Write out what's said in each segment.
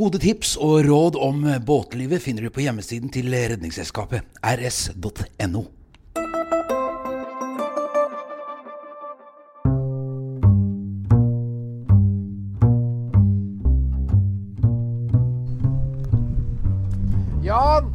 Gode tips og råd om båtlivet finner du på hjemmesiden til Redningsselskapet, rs.no. Jan!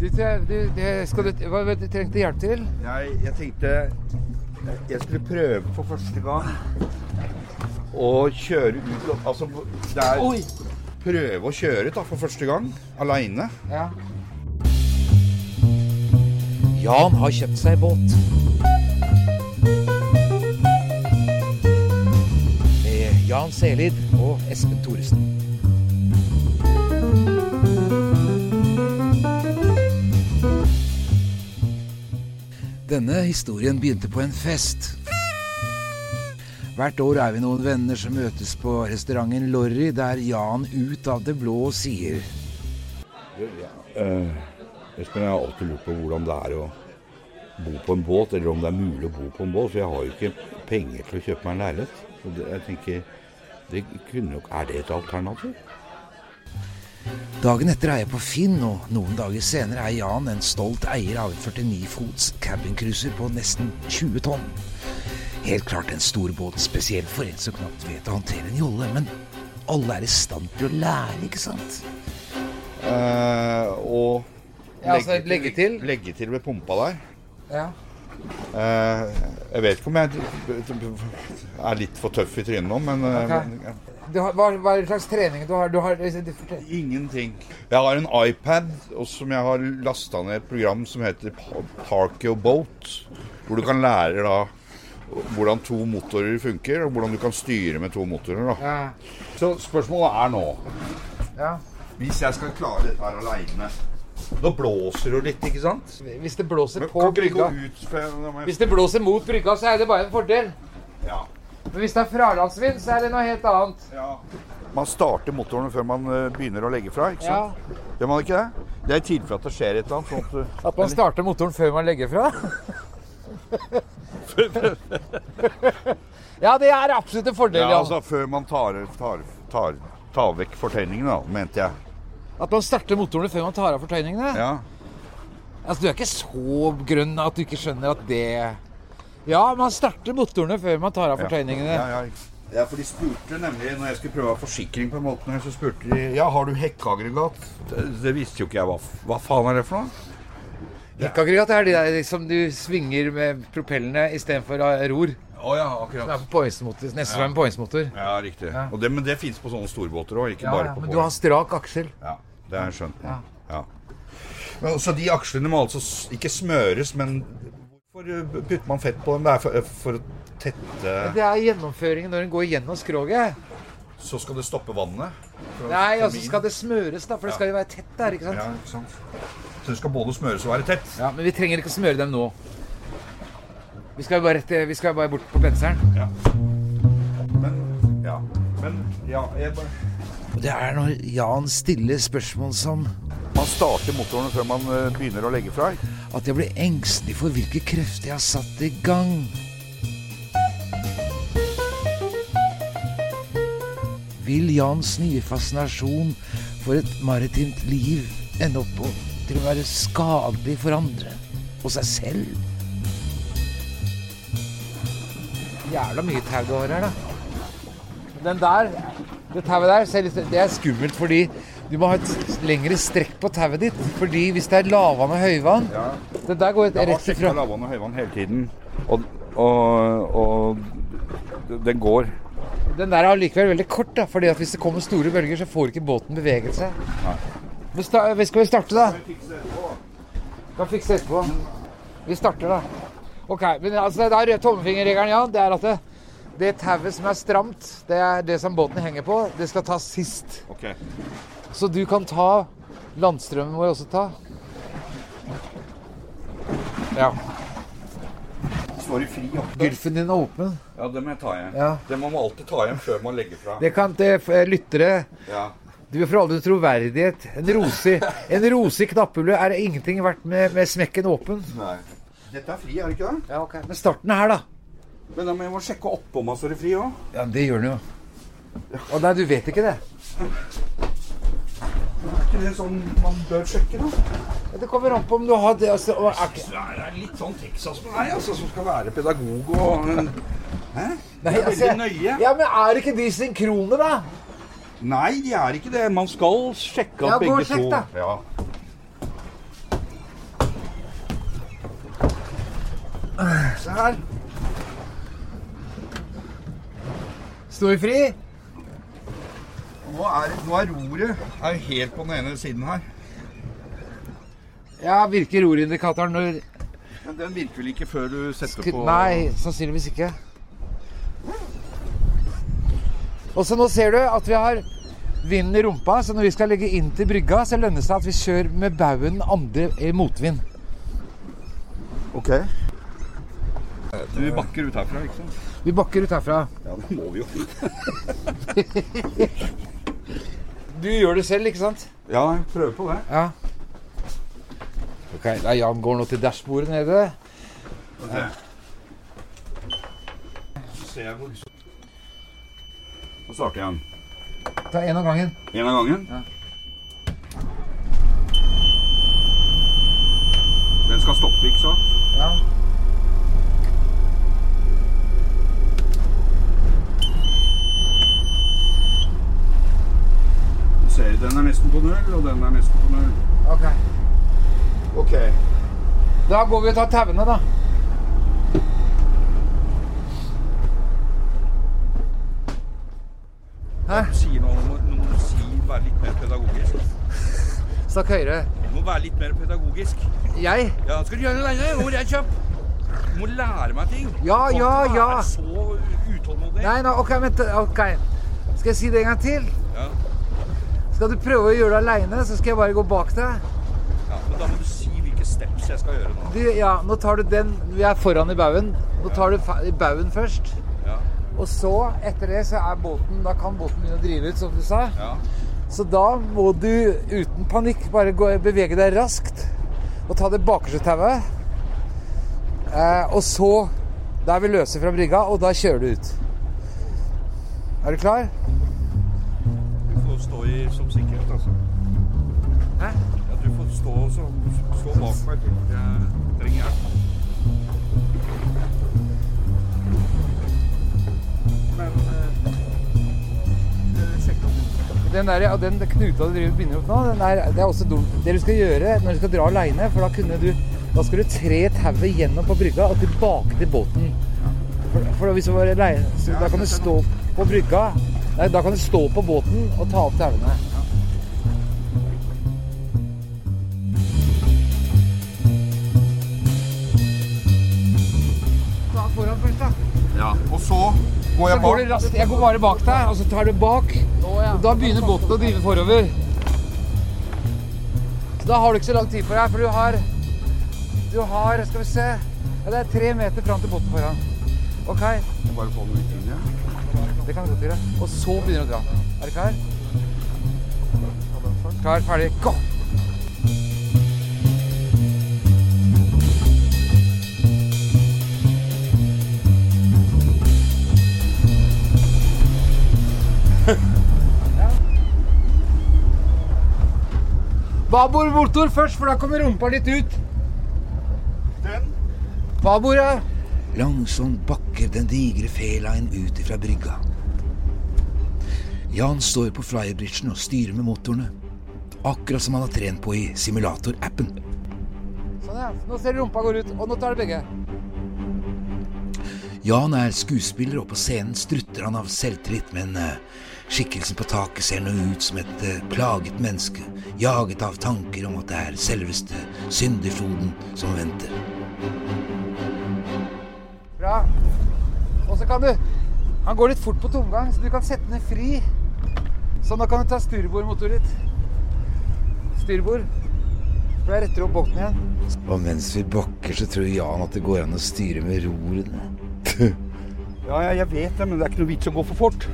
Du, tre- du, det skal du, hva hva du trengte hjelp til? Jeg, jeg tenkte jeg skulle prøve for første gang å kjøre ut Altså, det er Oi! Prøve å kjøre da, for første gang aleine. Ja. Jan har kjøpt seg båt. Med Jan Selid og Espen Thoresen. Denne historien begynte på en fest. Hvert år er vi noen venner som møtes på restauranten Lorry, der Jan ut av det blå sier Uh, Espen, jeg har alltid lurt på hvordan det er å bo på en båt, eller om det er mulig å bo på en båt. For jeg har jo ikke penger til å kjøpe meg en leilighet. Jeg tenker, det kunne Er det et alternativ? Dagen etter er jeg på Finn, og noen dager senere er Jan en stolt eier av en 49 fots cabincruiser på nesten 20 tonn. Helt klart en stor båt, spesielt for en som knapt vet å håndtere en jolle, men alle er i stand til å lære, ikke sant? Uh, og Ja, altså legge til? Legge til ved pumpa der. ja. Uh, jeg vet ikke om jeg er litt for tøff i trynet nå, men okay. Ok. Du har, hva, hva slags trening du har? Du har ingenting. Jeg har en iPad og som jeg har lasta ned et program som heter Parkio Boat. Hvor du kan lære da hvordan to motorer funker, og hvordan du kan styre med to motorer. da. ja. Så spørsmålet er nå ja. Hvis jeg skal klare dette her aleine Nå blåser det litt, ikke sant? Hvis det blåser Men på brygga ut Hvis det blåser mot brygga, så er det bare en fordel. Ja. Men hvis det er fralandsvind, så er det noe helt annet. Ja. Man starter motorene før man eh, begynner å legge fra, ikke Ja. sant? Gjør man ikke det? Det er i tilfelle at det skjer et eller annet. Sånn at du, At man starter motoren før man legger fra? ja, det er absolutt en fordel, ja, ja. altså før man tar, tar, tar, tar vekk fortøyningene, da, mente jeg. At man starter motorene før man tar av fortøyningene. Ja. Altså, Du er ikke så grønn at du ikke skjønner at det Ja, man starter motorene før man tar av fortøyningene. Ja, ja. Ja, for de spurte nemlig, når jeg skulle prøve å ha forsikring på en måte, så spurte de Ja, har du hekkeaggregat? Det, det visste jo ikke jeg. Hva, hva faen er det for noe? Hekkaggregat er de der som du svinger med propellene istedenfor ror. Å ja, Det akkurat. er på poingsmotor, nesten som en poingsmotor. Ja, riktig. Ja. Og det, men det fins på sånne storbåter òg, ikke Ja, bare ja, på men du har strak aksel. Ja, det har jeg skjønt. Ja. Ja. Men, så de akslene må altså ikke smøres, men hvorfor eh, putter man fett på dem? Det er for, for å tette Det er gjennomføringen når den går gjennom skroget. Så skal det stoppe vannet? Nei, og Nei, altså skal det smøres, da, for det skal jo være tett der, ikke sant? Ja, ikke sant. Så det skal både smøres og være tett? Ja, Men vi trenger ikke å smøre dem nå. Vi skal jo bare, rett- vi skal bare bort på penselen. Ja. Men Ja. Men ja, jeg bare Og det er når Jan stiller spørsmål som Man starter motorene før man eh, begynner å legge fra. At jeg blir engstelig for hvilke krefter jeg har satt i gang. Vil Jans nye fascinasjon for et maritimt liv ende opp på, til å være skadelig for andre og seg selv? Jævla mye tau du har her, da. Den der, det tauet der, det er skummelt fordi du må ha et lengre strekk på tauet ditt. Fordi hvis det er lavvann og høyvann Det der går et, Jeg har sjekka lavvann og høyvann hele tiden, og, og, og den går. Den der er allikevel veldig kort, da. Fordi at hvis det kommer store bølger, så får ikke båten beveget seg. Men sta vi skal vi starte, da? Kan fikse det etterpå. Vi starter, da. Ok, men altså, det er tommelfingerregelen, ja. Det er at det, det tauet som er stramt, det er det som båten henger på. Det skal tas sist. Ok. Så du kan ta Landstrømmen må jeg også ta. Ja. Står i fri oppe. Gulfen din er åpen. Ja, det må jeg ta igjen. Ja. Det må man alltid ta igjen før man legger fra. Det kan eh, lyttere Ja. Du får aldri troverdighet. En rosig, en rosig knapphule er ingenting verdt med, med smekken åpen. Nei. Dette er fri, er det ikke det? Ja, ok. Men starten er her, da. Men da må jeg må sjekke oppå meg så er i fri òg. Ja, det gjør den jo. Å nei, du vet ikke det? Ikke det sånn man bør sjekke, da? Det kommer an på om du har det altså, og er ikke- Det er litt sånn Texas på meg, altså, som skal være pedagog og Hæ? Nei, Det altså, nøye. Ja, men er ikke de synkrone, da? Nei, de er ikke det. Man skal sjekke Ja, at gå og begge sjekk, to da. Ja. Se her. Står fri. Nå er, nå er roret er helt på den ene siden her. Ja, virker rorindikatoren når Men den virker vel ikke før du setter Skru... på Nei, sannsynligvis ikke. Og så nå ser du at vi har vinden i rumpa, så når vi skal legge inn til brygga, så lønner det seg at vi kjører med baugen andre i motvind. Ok. Du bakker ut herfra, ikke sant? Vi bakker ut herfra. Ja, det må vi jo. Du gjør det selv, ikke sant? Ja, jeg prøver på det. Ja. Ok, da Jan går nå til dashbordet nede. Så ser jeg hvor Så starter jeg den. Ta en av gangen. En av gangen. Ja. Den skal stoppe, ikke sant? Ja. Ser, den er nesten på null, og den er nesten på null. Ok. Ok. Da går vi og tar tauene, da. Hæ? Du sier noe, du si, være litt mer pedagogisk. Snakk høyere. Du må være litt mer pedagogisk. Jeg? Ja, skal du gjøre det alene? Hvor er kjapp? Du må lære meg ting. Ja, Du ja, ja, Du være så utålmodig. Nei, nei, ok, vent. Ok. Skal jeg si det en gang til? Ja. Skal du prøve å gjøre det aleine, så skal jeg bare gå bak deg. ja, men da må du si hvilke steps jeg skal gjøre nå. Du, ja, nå tar du den Vi er foran i baugen. Nå tar du i baugen først. Ja, Og så, etter det, så er båten Da kan båten begynne å drive ut, som du sa. ja. Så da må du uten panikk bare gå, bevege deg raskt og ta det bakerste tauet. Eh, og så Da er vi løse fra brygga, og da kjører du ut. Er du klar? Får stå i som sikkerhet, altså. Hæ? Ja, du får stå, så, stå bak meg til jeg trenger hjelp. Men eh, om Den, der, ja, den knuta du driver binder opp nå, den er, det er også dumt. Det du skal gjøre når du skal dra aleine, for da kunne du Da skal du tre tauet gjennom på brygga og tilbake til båten. For, for hvis du var alene, så da kan du stå på brygga Nei, da kan du stå på båten og ta opp tauene. Ta foran først, da. Ja, og så går Så jeg går bak. raskt. Jeg går bare bak deg, og så tar du bak. Og da begynner båten å drive forover. Så da har du ikke så lang tid for deg, for du har Du har Skal vi se ja, Det er tre meter fram til båten foran. OK, Jeg bare få den litt inn, ja. Det kan vi godt gjøre. Og så begynner du å dra. Er du klar? Klar, ferdig, gå! Babord motor først, for da kommer rumpa litt ut. Den. Babord, ja. Langsomt bakker den digre felaen ut ifra brygga. Jan står på flyerbridgen og styrer med motorene. Akkurat som han har trent på i simulator-appen. Sånn, ja. Nå ser rumpa går ut, og nå tar det begge. Jan er skuespiller, og på scenen strutter han av selvtillit, men eh, skikkelsen på taket ser nå ut som et eh, plaget menneske, jaget av tanker om at det er selveste syndefloden som venter. Bra. Og så kan du Han går litt fort på tomgang, så du kan sette ned fri. Sånn, da kan du ta styrbordmotoren ditt. Styrbord. For jeg retter opp båten igjen. Og mens vi bakker, så tror Jan at det går an å styre med rorene. Ja, ja, jeg vet det, men det er ikke noe vits å gå for fort.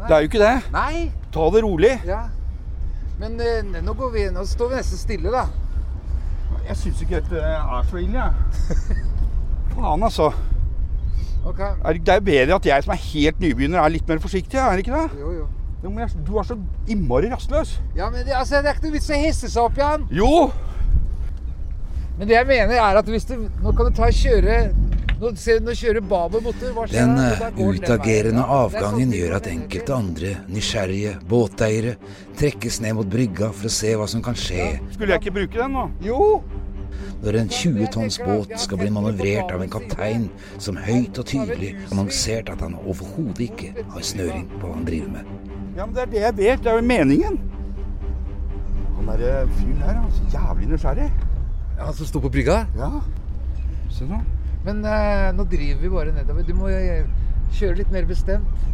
Det er jo ikke det. Nei! Ta det rolig. Ja. Men eh, nå, går vi, nå står vi nesten stille, da. Jeg syns ikke dette er så ille, jeg. Faen, altså. Ok. Er, det er jo bedre at jeg som er helt nybegynner, er litt mer forsiktig, er det ikke det? Jo, jo. Du er så innmari rastløs. Ja, men det, altså, det er ikke noe vits å hisse seg opp, igjen. Jo! Men det jeg mener er at hvis du Nå kan du ta og kjøre Nå se, nå kjører Babel motor. Den eh, utagerende. Er avgangen sånn gjør at enkelte andre nysgjerrige båteiere trekkes ned mot brygga for å se hva som kan skje Skulle jeg ikke bruke den nå? Jo! Når en 20 tonns båt skal bli manøvrert av en kaptein som høyt og tydelig annonserte at han overhodet ikke har snøring på hva han driver med. Ja, men det er det jeg vet. Det er jo meningen. Han derre fyren der, han er så jævlig nysgjerrig. Han som står på brygga? Ja. Se nå. Men eh, nå driver vi bare nedover. Du må eh, kjøre litt mer bestemt.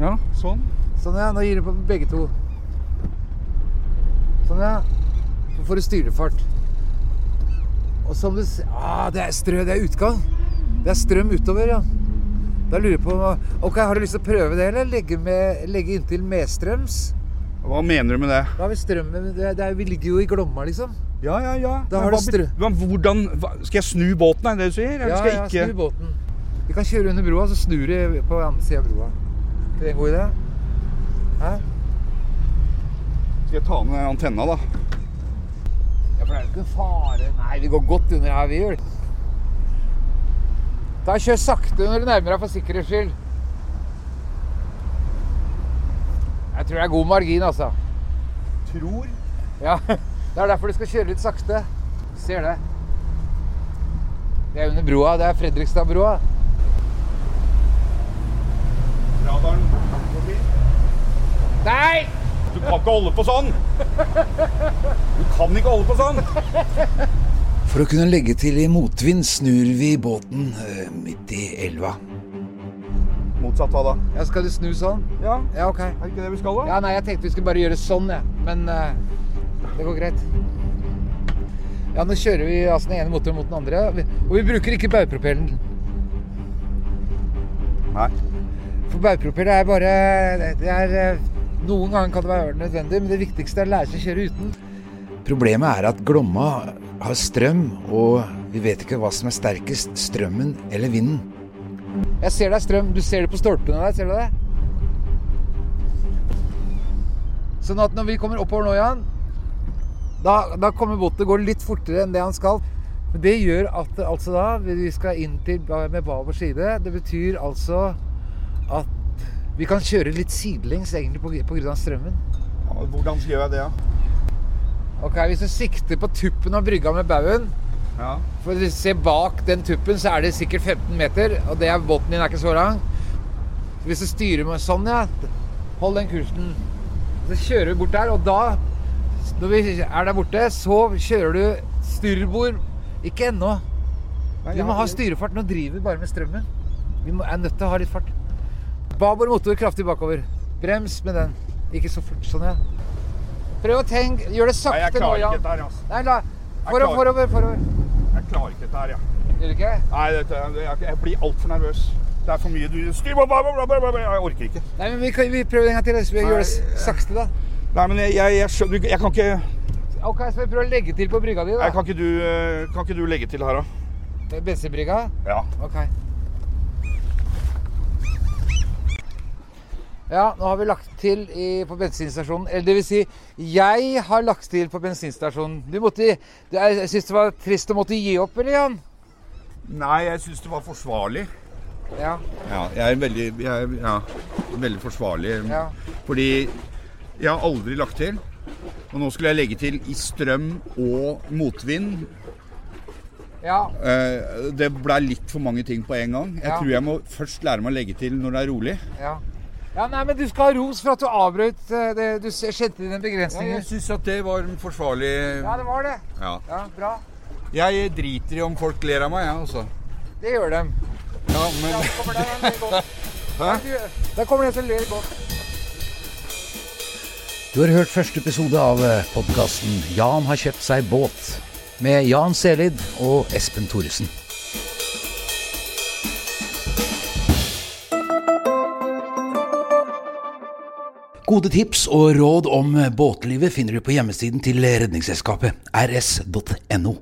Ja, sånn. Sånn, ja. Nå gir du på begge to. Sånn, ja. Så å du styrefart. Og som du ser ah, Det er strø, det er utgang. Det er strøm utover, ja. Da lurer jeg på Ok, Har du lyst til å prøve det, eller legge, med, legge inntil medstrøms? Hva mener du med det? Da har vi strømmen det, det er, Vi ligger jo i Glomma, liksom. Ja, ja, ja. Da Men du hva strø- Men hvordan hva, Skal jeg snu båten, er det du sier? Eller Ja, skal ja, jeg ikke snu båten. Vi kan kjøre under broa, så snur du på andre sida av broa. Er det en god idé? Hæ? Skal jeg ta med antenna, da? For det er jo ikke fare. Nei, vi går godt under her, vi gjør. Da Kjør sakte når du nærmer deg for sikkerhets skyld. Jeg tror det er god margin, altså. Tror Ja, Det er derfor du skal kjøre litt sakte. Ser det. Det er under broa. Det er Fredrikstadbroa. radaren forbi. Nei! Du kan ikke holde på sånn! Du kan ikke holde på sånn! For å kunne legge til i motvind snur vi båten eh, midt i elva. Motsatt hva da? Ja, Skal du snu sånn? Ja, Ja, ok. er det ikke det vi skal da? Ja, nei, jeg tenkte vi skulle bare gjøre sånn, jeg. Men eh, det går greit. Ja, nå kjører vi altså den ene motoren mot den andre. Og vi bruker ikke baugpropellen. Nei. For baugpropell er bare det er, eh, Noen ganger kan det være nødvendig, men det viktigste er å lære seg å kjøre uten. Problemet er at Glomma har strøm, og vi vet ikke hva som er sterkest, strømmen eller vinden. Jeg ser det er strøm. Du ser det på stolpene der, ser du det? Sånn at når vi kommer oppover nå igjen, da, da kommer båten til å gå litt fortere enn det han skal. Men det gjør at altså da, vi skal inn til med baber side. Det betyr altså at vi kan kjøre litt sidelengs egentlig på, på grunn av strømmen. Ja, hvordan gjør jeg det, da? Ok, Hvis du sikter på tuppen av brygga med baugen Ja. For du ser bak den tuppen, så er det sikkert 15 meter. Og det er båten din er ikke så lang. Hvis du styrer med sånn, ja Hold den kursen. Så kjører du bort der, og da Når vi er der borte, så kjører du styrbord. Ikke ennå. Vi må ha styrefart. Nå driver vi bare med strømmen. Vi må, er nødt til å ha litt fart. Babord motor kraftig bakover. Brems med den. Ikke så fort. Sånn, ja. Prøv å tenke. Gjør det sakte nå, Nei, jeg jeg nå, klarer ikke dette her, altså. Nei, la. Forover, forover, forover. Jeg klarer ikke dette her, ja. Gjør du ikke? Nei, dette, jeg, jeg blir altfor nervøs. Det er for mye du Jeg orker ikke. Nei, men vi, kan, vi prøver en gang til. Vi gjør det sakte, da. Nei, men jeg, jeg, jeg skjønner Jeg kan ikke Ok, så vi prøver å legge til på brygga di, da. Nei, kan, ikke du, eh, kan ikke du legge til her, da? Bensinbrygga? Ja. Ok. Ja, nå har vi lagt til i, på bensinstasjonen. Eller det vil si, jeg har lagt til på bensinstasjonen. Du måtte du, Jeg syns det var trist å måtte gi opp, eller, Jan? Nei, jeg syns det var forsvarlig. Ja. Ja, jeg er veldig, jeg ja, veldig forsvarlig. Ja. Fordi jeg har aldri lagt til. Og nå skulle jeg legge til i strøm og motvind. ja. Eh, det ble litt for mange ting på en gang. Jeg tror jeg må først lære meg å legge til når det er rolig. Ja. Ja, nei, men Du skal ha ros for at du avbrøt. eh, Det, du kjente dine Ja, jeg syns at det var en forsvarlig Ja, det var det. Ja. Ja, Bra. Jeg driter i om folk ler av meg, jeg, altså. Det gjør dem. Ja, men Ja, kommer der. Hæ? Der kommer det en som ler godt. Du har hørt første episode av podkasten 'Jan har kjøpt seg båt' med Jan Selid og Espen Thoresen. Gode tips og råd om båtlivet finner du på hjemmesiden til Redningsselskapet rs.no.